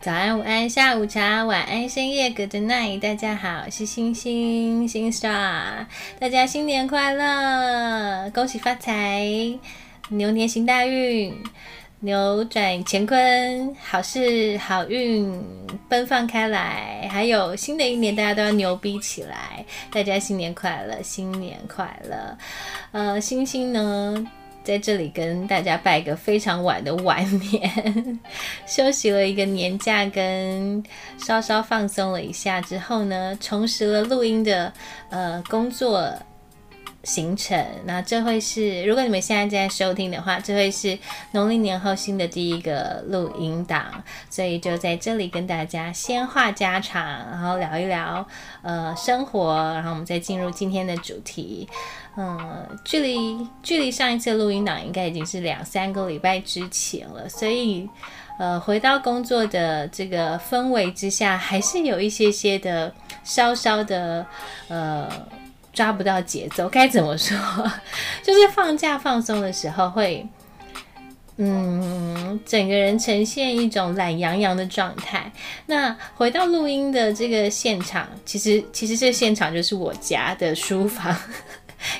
早安、午安、下午茶、晚安、深夜，Good night，大家好，我是星星星 star，大家新年快乐，恭喜发财，牛年行大运，扭转乾坤，好事好运奔放开来，还有新的一年，大家都要牛逼起来，大家新年快乐，新年快乐，呃，星星呢？在这里跟大家拜个非常晚的晚年，休息了一个年假，跟稍稍放松了一下之后呢，重拾了录音的呃工作。行程，那这会是如果你们现在在收听的话，这会是农历年后新的第一个录音档，所以就在这里跟大家先话家常，然后聊一聊呃生活，然后我们再进入今天的主题。嗯，距离距离上一次录音档应该已经是两三个礼拜之前了，所以呃回到工作的这个氛围之下，还是有一些些的稍稍的呃。抓不到节奏，该怎么说？就是放假放松的时候，会嗯，整个人呈现一种懒洋洋的状态。那回到录音的这个现场，其实其实这现场就是我家的书房。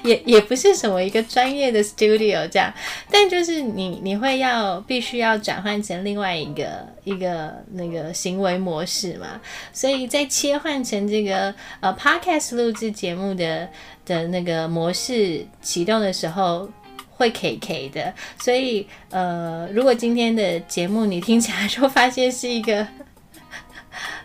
也也不是什么一个专业的 studio 这样，但就是你你会要必须要转换成另外一个一个那个行为模式嘛，所以在切换成这个呃 podcast 录制节目的的那个模式启动的时候会 K K 的，所以呃如果今天的节目你听起来就发现是一个。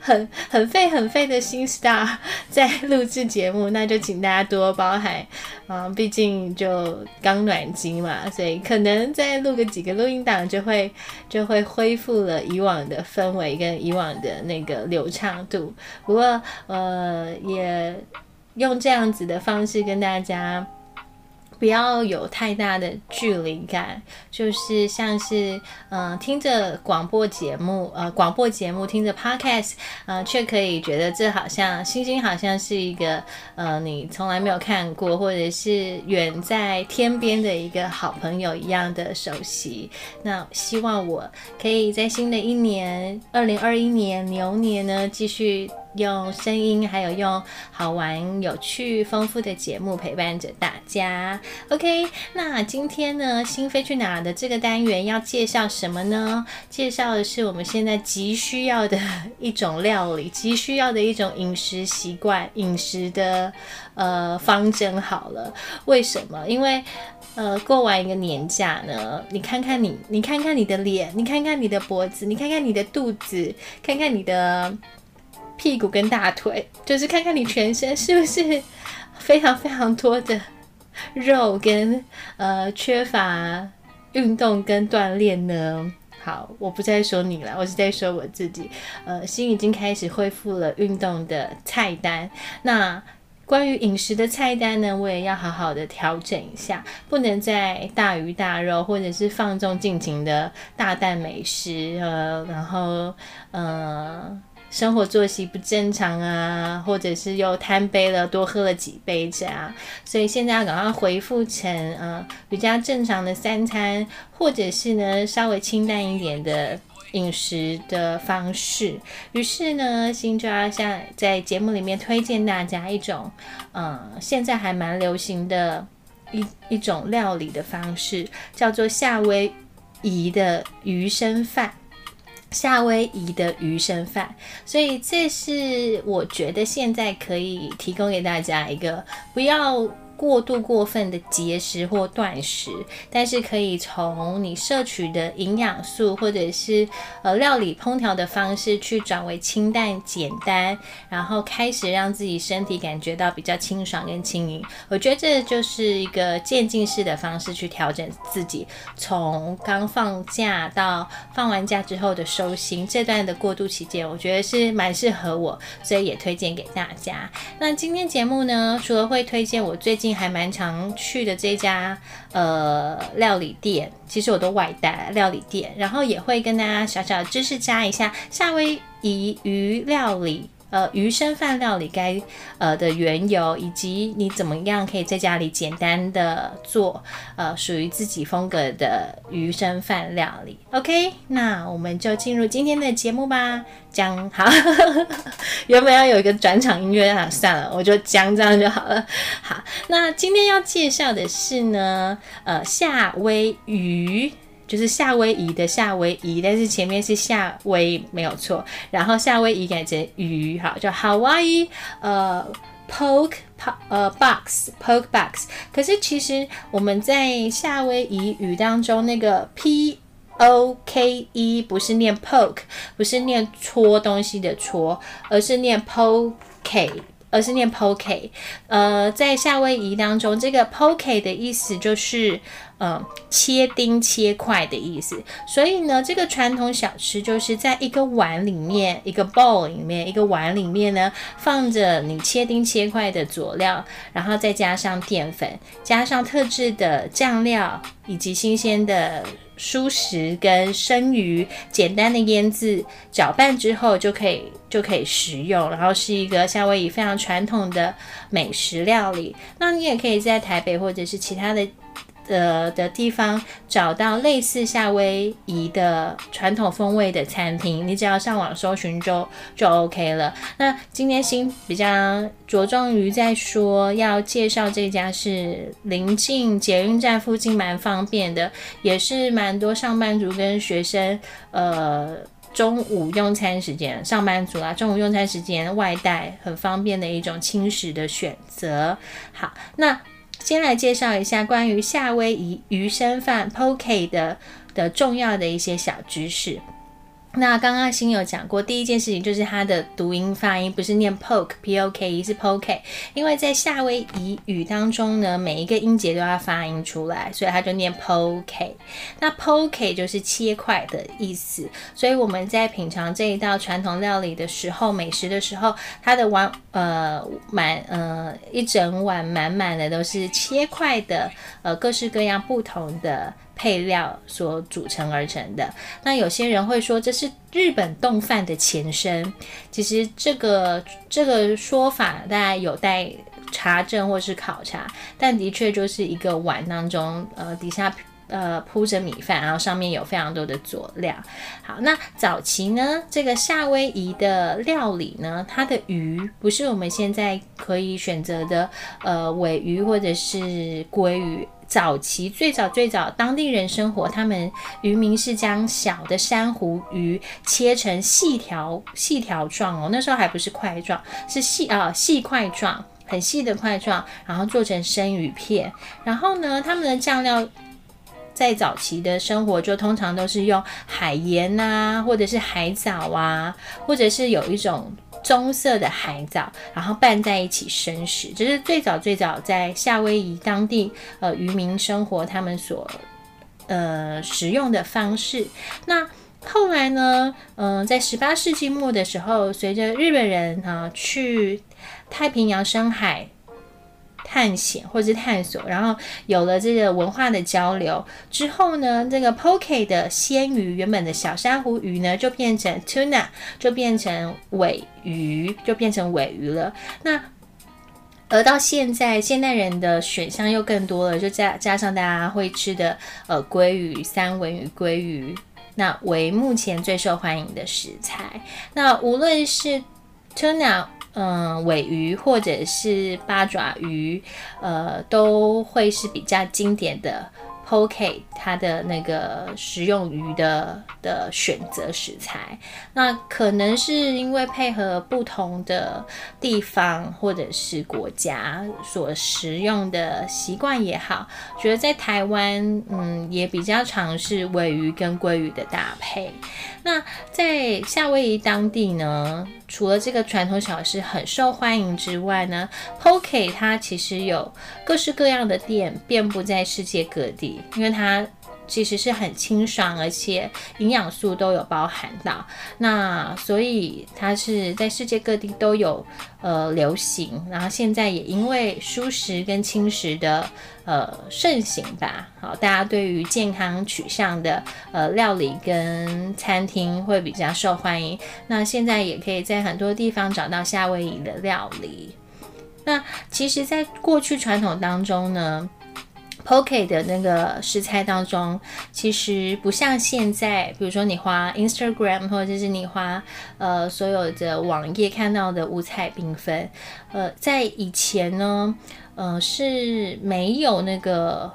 很很费很费的新 star 在录制节目，那就请大家多包涵啊，毕竟就刚暖机嘛，所以可能再录个几个录音档，就会就会恢复了以往的氛围跟以往的那个流畅度。不过呃，也用这样子的方式跟大家。不要有太大的距离感，就是像是嗯听着广播节目，呃广播节目听着 podcast，呃却可以觉得这好像星星好像是一个呃你从来没有看过，或者是远在天边的一个好朋友一样的熟悉。那希望我可以在新的一年二零二一年牛年呢继续。用声音，还有用好玩、有趣、丰富的节目陪伴着大家。OK，那今天呢，心飞去哪的这个单元要介绍什么呢？介绍的是我们现在急需要的一种料理，急需要的一种饮食习惯、饮食的呃方针。好了，为什么？因为呃，过完一个年假呢，你看看你，你看看你的脸，你看看你的脖子，你看看你的肚子，看看你的。屁股跟大腿，就是看看你全身是不是非常非常多的肉，跟呃缺乏运动跟锻炼呢？好，我不再说你了，我是在说我自己。呃，心已经开始恢复了运动的菜单。那关于饮食的菜单呢，我也要好好的调整一下，不能再大鱼大肉，或者是放纵尽情的大啖美食，呃，然后呃。生活作息不正常啊，或者是又贪杯了，多喝了几杯这样，所以现在要赶快恢复成呃比较正常的三餐，或者是呢稍微清淡一点的饮食的方式。于是呢，新就要像在节目里面推荐大家一种，嗯，现在还蛮流行的一一种料理的方式，叫做夏威夷的鱼生饭。夏威夷的鱼生饭，所以这是我觉得现在可以提供给大家一个不要。过度过分的节食或断食，但是可以从你摄取的营养素或者是呃料理烹调的方式去转为清淡简单，然后开始让自己身体感觉到比较清爽跟轻盈。我觉得这就是一个渐进式的方式去调整自己，从刚放假到放完假之后的收心这段的过渡期间，我觉得是蛮适合我，所以也推荐给大家。那今天节目呢，除了会推荐我最近。还蛮常去的这家呃料理店，其实我都外带料理店，然后也会跟大家小小的知识加一下夏威夷鱼料理。呃鱼生饭料理该呃的缘由，以及你怎么样可以在家里简单的做呃属于自己风格的鱼生饭料理。OK，那我们就进入今天的节目吧。姜好，原本要有一个转场音乐啊，算了，我就姜这样就好了。好，那今天要介绍的是呢，呃，夏威夷。就是夏威夷的夏威夷，但是前面是夏威没有错，然后夏威夷改成鱼，好叫 Hawaii 呃 poke 呃 box poke box。可是其实我们在夏威夷语当中，那个 p o k e 不是念 poke，不是念戳东西的戳，而是念 poke，而是念 poke。呃，在夏威夷当中，这个 poke 的意思就是。嗯，切丁切块的意思。所以呢，这个传统小吃就是在一个碗里面，一个 bowl 里面，一个碗里面呢，放着你切丁切块的佐料，然后再加上淀粉，加上特制的酱料，以及新鲜的蔬食跟生鱼，简单的腌制，搅拌之后就可以就可以食用。然后是一个夏威夷非常传统的美食料理。那你也可以在台北或者是其他的。的的地方找到类似夏威夷的传统风味的餐厅，你只要上网搜寻就就 OK 了。那今天新比较着重于在说要介绍这家是临近捷运站附近，蛮方便的，也是蛮多上班族跟学生呃中午用餐时间，上班族啊中午用餐时间外带很方便的一种轻食的选择。好，那。先来介绍一下关于夏威夷鱼生饭 （poke） 的的重要的一些小知识。那刚刚新有讲过，第一件事情就是它的读音发音不是念 poke，p o k，是 poke，因为在夏威夷语当中呢，每一个音节都要发音出来，所以它就念 poke。那 poke 就是切块的意思，所以我们在品尝这一道传统料理的时候，美食的时候，它的碗呃满呃一整碗满满的都是切块的，呃各式各样不同的。配料所组成而成的。那有些人会说这是日本冻饭的前身，其实这个这个说法大家有待查证或是考察，但的确就是一个碗当中，呃，底下呃铺着米饭，然后上面有非常多的佐料。好，那早期呢，这个夏威夷的料理呢，它的鱼不是我们现在可以选择的，呃，尾鱼或者是鲑鱼。早期最早最早，当地人生活，他们渔民是将小的珊瑚鱼切成细条细条状哦，那时候还不是块状，是细啊细块状，很细的块状，然后做成生鱼片。然后呢，他们的酱料在早期的生活就通常都是用海盐呐，或者是海藻啊，或者是有一种。棕色的海藻，然后拌在一起生食，这是最早最早在夏威夷当地呃渔民生活他们所呃食用的方式。那后来呢，嗯，在十八世纪末的时候，随着日本人啊去太平洋深海。探险或者是探索，然后有了这个文化的交流之后呢，这个 poke 的鲜鱼原本的小珊瑚鱼呢，就变成 tuna，就变成尾鱼，就变成尾鱼了。那而到现在，现代人的选项又更多了，就加加上大家会吃的呃鲑鱼、三文鱼、鲑鱼，那为目前最受欢迎的食材。那无论是 tuna。嗯，尾鱼或者是八爪鱼，呃，都会是比较经典的。Poke 它的那个食用鱼的的选择食材，那可能是因为配合不同的地方或者是国家所食用的习惯也好，觉得在台湾，嗯，也比较常是尾鱼跟鲑鱼的搭配。那在夏威夷当地呢，除了这个传统小吃很受欢迎之外呢，Poke 它其实有各式各样的店，遍布在世界各地。因为它其实是很清爽，而且营养素都有包含到。那所以它是在世界各地都有呃流行，然后现在也因为舒食跟轻食的呃盛行吧，好，大家对于健康取向的呃料理跟餐厅会比较受欢迎。那现在也可以在很多地方找到夏威夷的料理。那其实，在过去传统当中呢。Poke 的那个食材当中，其实不像现在，比如说你花 Instagram 或者是你花呃所有的网页看到的五彩缤纷，呃，在以前呢，呃是没有那个。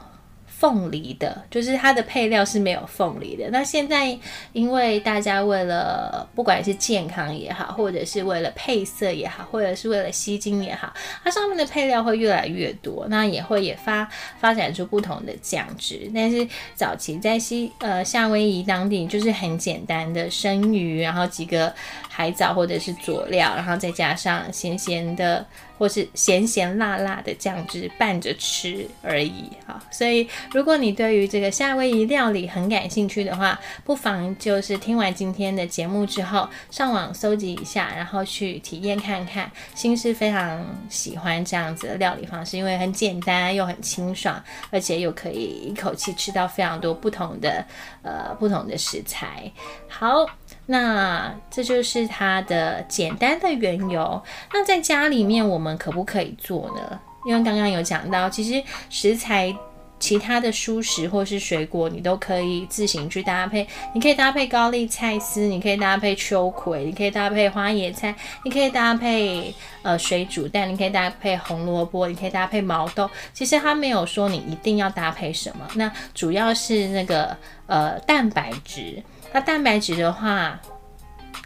凤梨的，就是它的配料是没有凤梨的。那现在，因为大家为了不管是健康也好，或者是为了配色也好，或者是为了吸睛也好，它上面的配料会越来越多。那也会也发发展出不同的酱汁。但是早期在西呃夏威夷当地，就是很简单的生鱼，然后几个海藻或者是佐料，然后再加上咸咸的。或是咸咸辣辣的酱汁拌着吃而已啊，所以如果你对于这个夏威夷料理很感兴趣的话，不妨就是听完今天的节目之后，上网搜集一下，然后去体验看看。心是非常喜欢这样子的料理方式，因为很简单又很清爽，而且又可以一口气吃到非常多不同的呃不同的食材。好。那这就是它的简单的缘由。那在家里面我们可不可以做呢？因为刚刚有讲到，其实食材其他的蔬食或是水果，你都可以自行去搭配。你可以搭配高丽菜丝，你可以搭配秋葵，你可以搭配花椰菜，你可以搭配呃水煮蛋，你可以搭配红萝卜，你可以搭配毛豆。其实它没有说你一定要搭配什么，那主要是那个呃蛋白质。那蛋白质的话，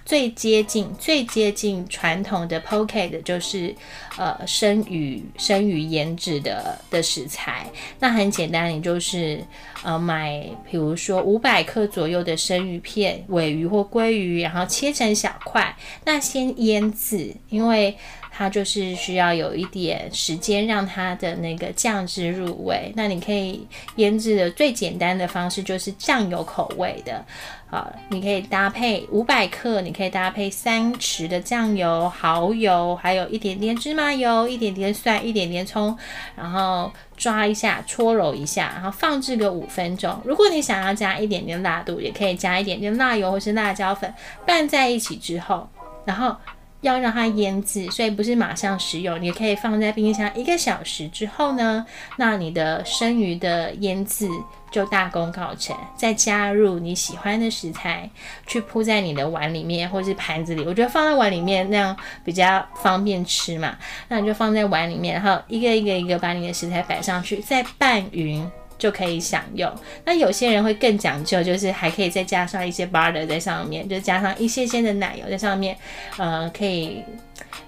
最接近最接近传统的 poke 的就是呃生鱼生鱼腌制的的食材。那很简单，你就是呃买，比如说五百克左右的生鱼片、尾鱼或鲑鱼，然后切成小块。那先腌制，因为它就是需要有一点时间让它的那个酱汁入味。那你可以腌制的最简单的方式就是酱油口味的。啊，你可以搭配五百克，你可以搭配三匙的酱油、蚝油，还有一点点芝麻油、一点点蒜、一点点葱，然后抓一下、搓揉一下，然后放置个五分钟。如果你想要加一点点辣度，也可以加一点点辣油或是辣椒粉，拌在一起之后，然后。要让它腌制，所以不是马上食用，你可以放在冰箱一个小时之后呢，那你的生鱼的腌制就大功告成。再加入你喜欢的食材，去铺在你的碗里面或是盘子里，我觉得放在碗里面那样比较方便吃嘛。那你就放在碗里面，然后一个一个一个把你的食材摆上去，再拌匀。就可以享用。那有些人会更讲究，就是还可以再加上一些 butter 在上面，就加上一些些的奶油在上面，呃，可以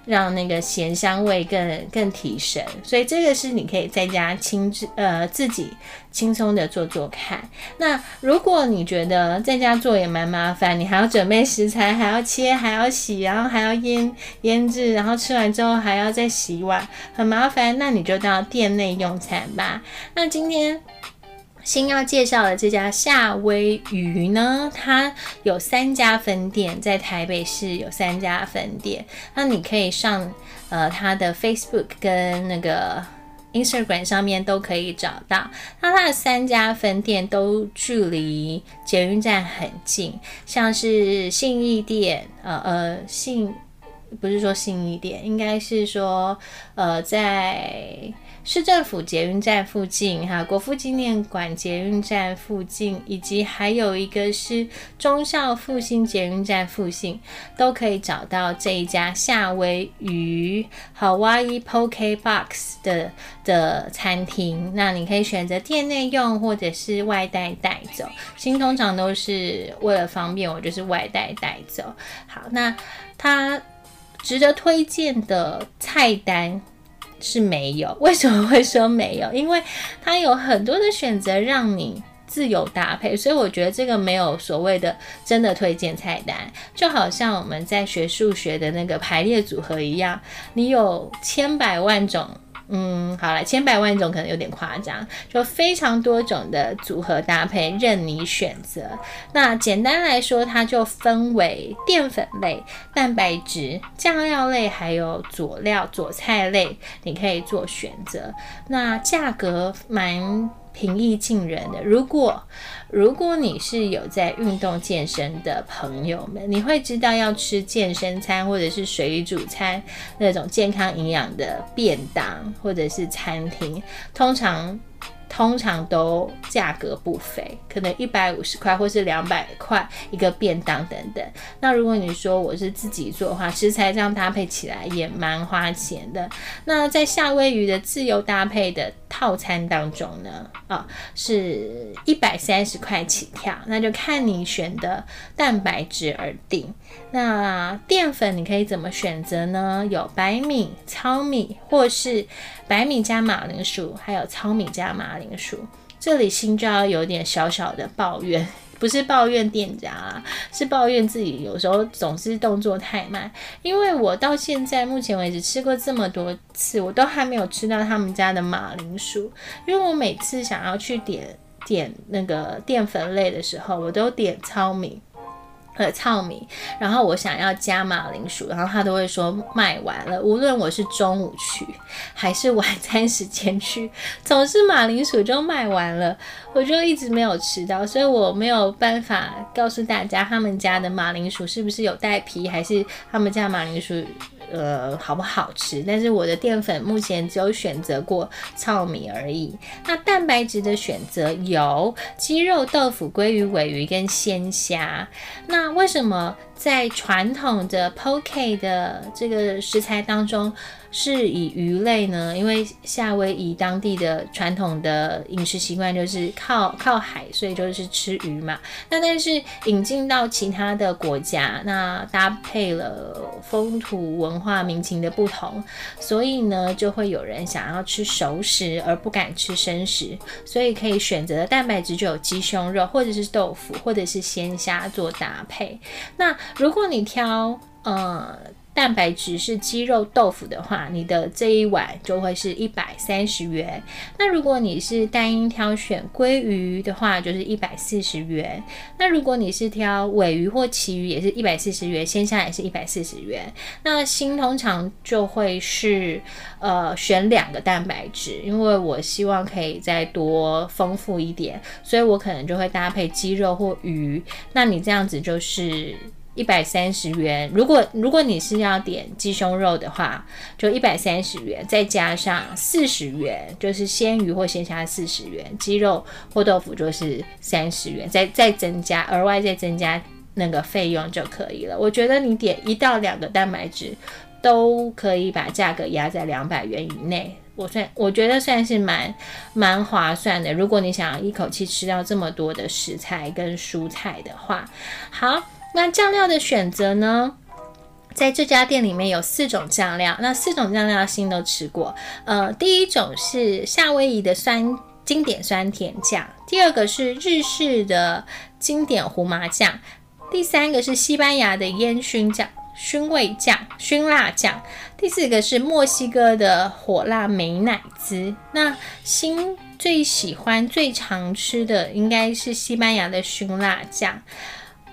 让那个咸香味更更提神。所以这个是你可以在家亲自呃自己轻松的做做看。那如果你觉得在家做也蛮麻烦，你还要准备食材，还要切，还要洗，然后还要腌腌制，然后吃完之后还要再洗碗，很麻烦。那你就到店内用餐吧。那今天。新要介绍的这家夏威夷呢，它有三家分店，在台北市有三家分店。那你可以上呃它的 Facebook 跟那个 Instagram 上面都可以找到。那它的三家分店都距离捷运站很近，像是信义店，呃呃信不是说信义店，应该是说呃在。市政府捷运站附近，哈，国父纪念馆捷运站附近，以及还有一个是中孝复兴捷运站附近，都可以找到这一家夏威夷 Hawaii Poke Box 的的餐厅。那你可以选择店内用，或者是外带带走。新通常都是为了方便，我就是外带带走。好，那它值得推荐的菜单。是没有，为什么会说没有？因为它有很多的选择让你自由搭配，所以我觉得这个没有所谓的真的推荐菜单，就好像我们在学数学的那个排列组合一样，你有千百万种嗯，好了，千百万种可能有点夸张，就非常多种的组合搭配任你选择。那简单来说，它就分为淀粉类、蛋白质、酱料类，还有佐料、佐菜类，你可以做选择。那价格蛮。平易近人的。如果如果你是有在运动健身的朋友们，你会知道要吃健身餐或者是水煮餐那种健康营养的便当或者是餐厅，通常。通常都价格不菲，可能一百五十块或是两百块一个便当等等。那如果你说我是自己做的话，食材这样搭配起来也蛮花钱的。那在夏威夷的自由搭配的套餐当中呢，啊，是一百三十块起跳，那就看你选的蛋白质而定。那淀粉你可以怎么选择呢？有白米、糙米，或是白米加马铃薯，还有糙米加马铃薯。这里心就要有点小小的抱怨，不是抱怨店家啊，是抱怨自己有时候总是动作太慢。因为我到现在目前为止吃过这么多次，我都还没有吃到他们家的马铃薯。因为我每次想要去点点那个淀粉类的时候，我都点糙米。呃，糙米，然后我想要加马铃薯，然后他都会说卖完了。无论我是中午去还是晚餐时间去，总是马铃薯就卖完了，我就一直没有吃到，所以我没有办法告诉大家他们家的马铃薯是不是有带皮，还是他们家马铃薯。呃，好不好吃？但是我的淀粉目前只有选择过糙米而已。那蛋白质的选择有鸡肉、豆腐、鲑鱼、尾鱼跟鲜虾。那为什么在传统的 poke 的这个食材当中？是以鱼类呢，因为夏威夷当地的传统的饮食习惯就是靠靠海，所以就是吃鱼嘛。那但是引进到其他的国家，那搭配了风土文化民情的不同，所以呢就会有人想要吃熟食而不敢吃生食，所以可以选择的蛋白质就有鸡胸肉，或者是豆腐，或者是鲜虾做搭配。那如果你挑呃。蛋白质是鸡肉豆腐的话，你的这一碗就会是一百三十元。那如果你是单一挑选鲑鱼的话，就是一百四十元。那如果你是挑尾鱼或旗鱼，也是一百四十元，鲜虾也是一百四十元。那新通常就会是呃选两个蛋白质，因为我希望可以再多丰富一点，所以我可能就会搭配鸡肉或鱼。那你这样子就是。一百三十元，如果如果你是要点鸡胸肉的话，就一百三十元，再加上四十元，就是鲜鱼或鲜虾四十元，鸡肉或豆腐就是三十元，再再增加额外再增加那个费用就可以了。我觉得你点一到两个蛋白质，都可以把价格压在两百元以内，我算我觉得算是蛮蛮划算的。如果你想要一口气吃到这么多的食材跟蔬菜的话，好。那酱料的选择呢？在这家店里面有四种酱料，那四种酱料新都吃过。呃，第一种是夏威夷的酸经典酸甜酱，第二个是日式的经典胡麻酱，第三个是西班牙的烟熏酱、熏味酱、熏辣酱，第四个是墨西哥的火辣美乃滋。那新最喜欢、最常吃的应该是西班牙的熏辣酱。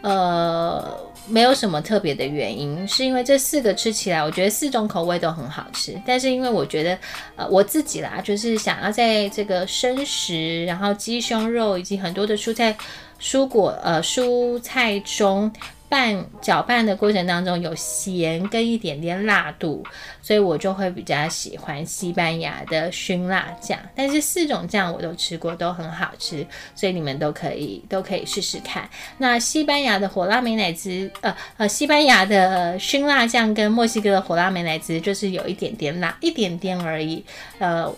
呃，没有什么特别的原因，是因为这四个吃起来，我觉得四种口味都很好吃。但是因为我觉得，呃，我自己啦，就是想要在这个生食，然后鸡胸肉以及很多的蔬菜、蔬果，呃，蔬菜中。拌搅拌的过程当中有咸跟一点点辣度，所以我就会比较喜欢西班牙的熏辣酱。但是四种酱我都吃过，都很好吃，所以你们都可以都可以试试看。那西班牙的火辣美乃滋，呃呃，西班牙的熏辣酱跟墨西哥的火辣美乃滋就是有一点点辣，一点点而已，呃。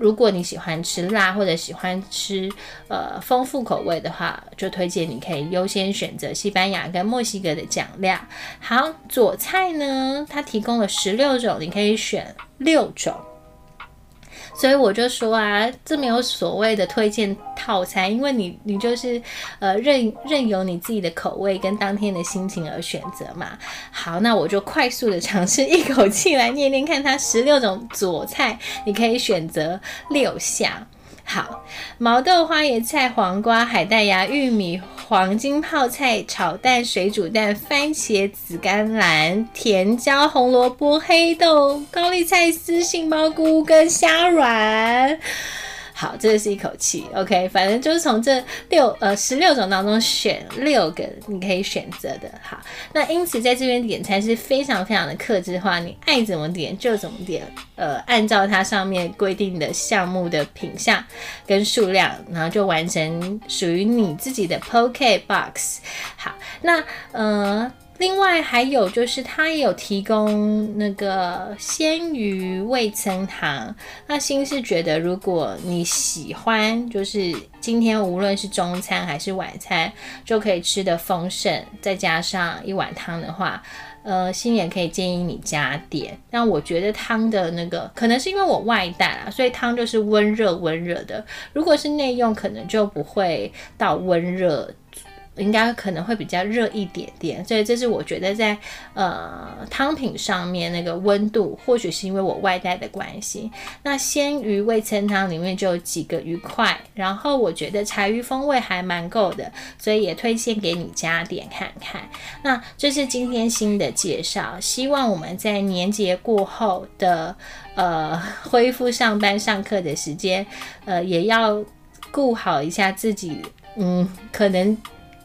如果你喜欢吃辣或者喜欢吃呃丰富口味的话，就推荐你可以优先选择西班牙跟墨西哥的酱料。好，佐菜呢，它提供了十六种，你可以选六种。所以我就说啊，这没有所谓的推荐套餐，因为你你就是呃任任由你自己的口味跟当天的心情而选择嘛。好，那我就快速的尝试一口气来念念看，它十六种佐菜，你可以选择六项。好，毛豆、花椰菜、黄瓜、海带芽、玉米、黄金泡菜、炒蛋、水煮蛋、番茄、紫甘蓝、甜椒、红萝卜、黑豆、高丽菜丝、杏鲍菇跟虾软。好，这是一口气，OK，反正就是从这六呃十六种当中选六个你可以选择的。好，那因此在这边点餐是非常非常的克制化，你爱怎么点就怎么点，呃，按照它上面规定的项目的品相跟数量，然后就完成属于你自己的 Poke Box。好，那呃。另外还有就是，它也有提供那个鲜鱼味噌汤。那新是觉得，如果你喜欢，就是今天无论是中餐还是晚餐，就可以吃的丰盛，再加上一碗汤的话，呃，新也可以建议你加点。但我觉得汤的那个，可能是因为我外带啊，所以汤就是温热温热的。如果是内用，可能就不会到温热。应该可能会比较热一点点，所以这是我觉得在呃汤品上面那个温度，或许是因为我外带的关系。那鲜鱼味噌汤里面就有几个鱼块，然后我觉得柴鱼风味还蛮够的，所以也推荐给你加点看看。那这是今天新的介绍，希望我们在年节过后的呃恢复上班上课的时间，呃也要顾好一下自己，嗯，可能。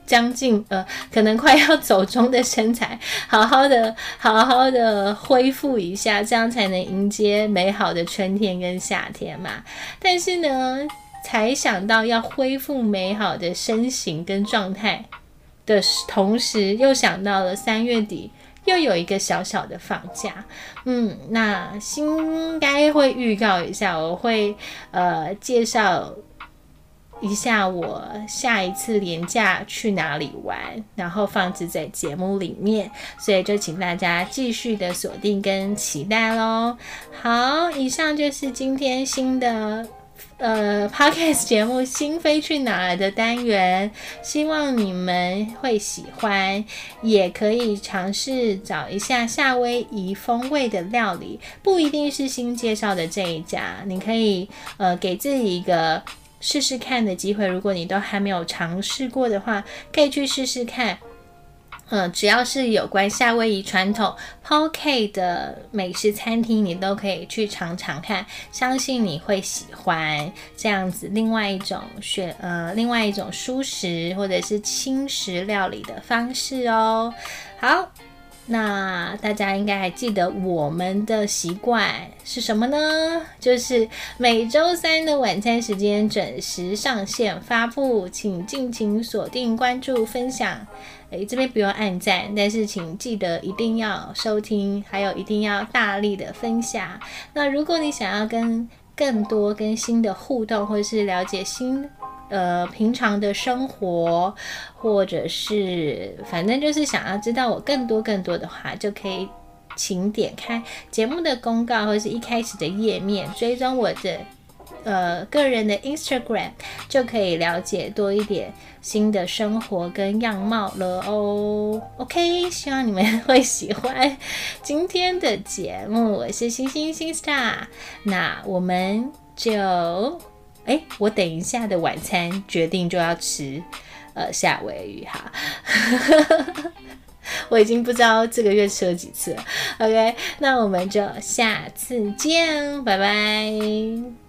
将近呃，可能快要走中的身材，好好的，好好的恢复一下，这样才能迎接美好的春天跟夏天嘛。但是呢，才想到要恢复美好的身形跟状态的同时，又想到了三月底又有一个小小的放假。嗯，那应该会预告一下，我会呃介绍。一下我下一次年假去哪里玩，然后放置在节目里面，所以就请大家继续的锁定跟期待喽。好，以上就是今天新的呃 podcast 节目《心飞去哪儿》的单元，希望你们会喜欢，也可以尝试找一下夏威夷风味的料理，不一定是新介绍的这一家，你可以呃给自己一个。试试看的机会，如果你都还没有尝试过的话，可以去试试看。嗯，只要是有关夏威夷传统 Poke 的美食餐厅，你都可以去尝尝看，相信你会喜欢这样子。另外一种选呃，另外一种舒食或者是轻食料理的方式哦。好。那大家应该还记得我们的习惯是什么呢？就是每周三的晚餐时间准时上线发布，请尽情锁定、关注、分享。诶，这边不用按赞，但是请记得一定要收听，还有一定要大力的分享。那如果你想要跟更多跟新的互动，或者是了解新。呃，平常的生活，或者是反正就是想要知道我更多更多的话，就可以请点开节目的公告，或者是一开始的页面，追踪我的呃个人的 Instagram，就可以了解多一点新的生活跟样貌了哦。OK，希望你们会喜欢今天的节目，我是星星星 star，那我们就。哎，我等一下的晚餐决定就要吃，呃，夏威夷哈，我已经不知道这个月吃了几次了。OK，那我们就下次见，拜拜。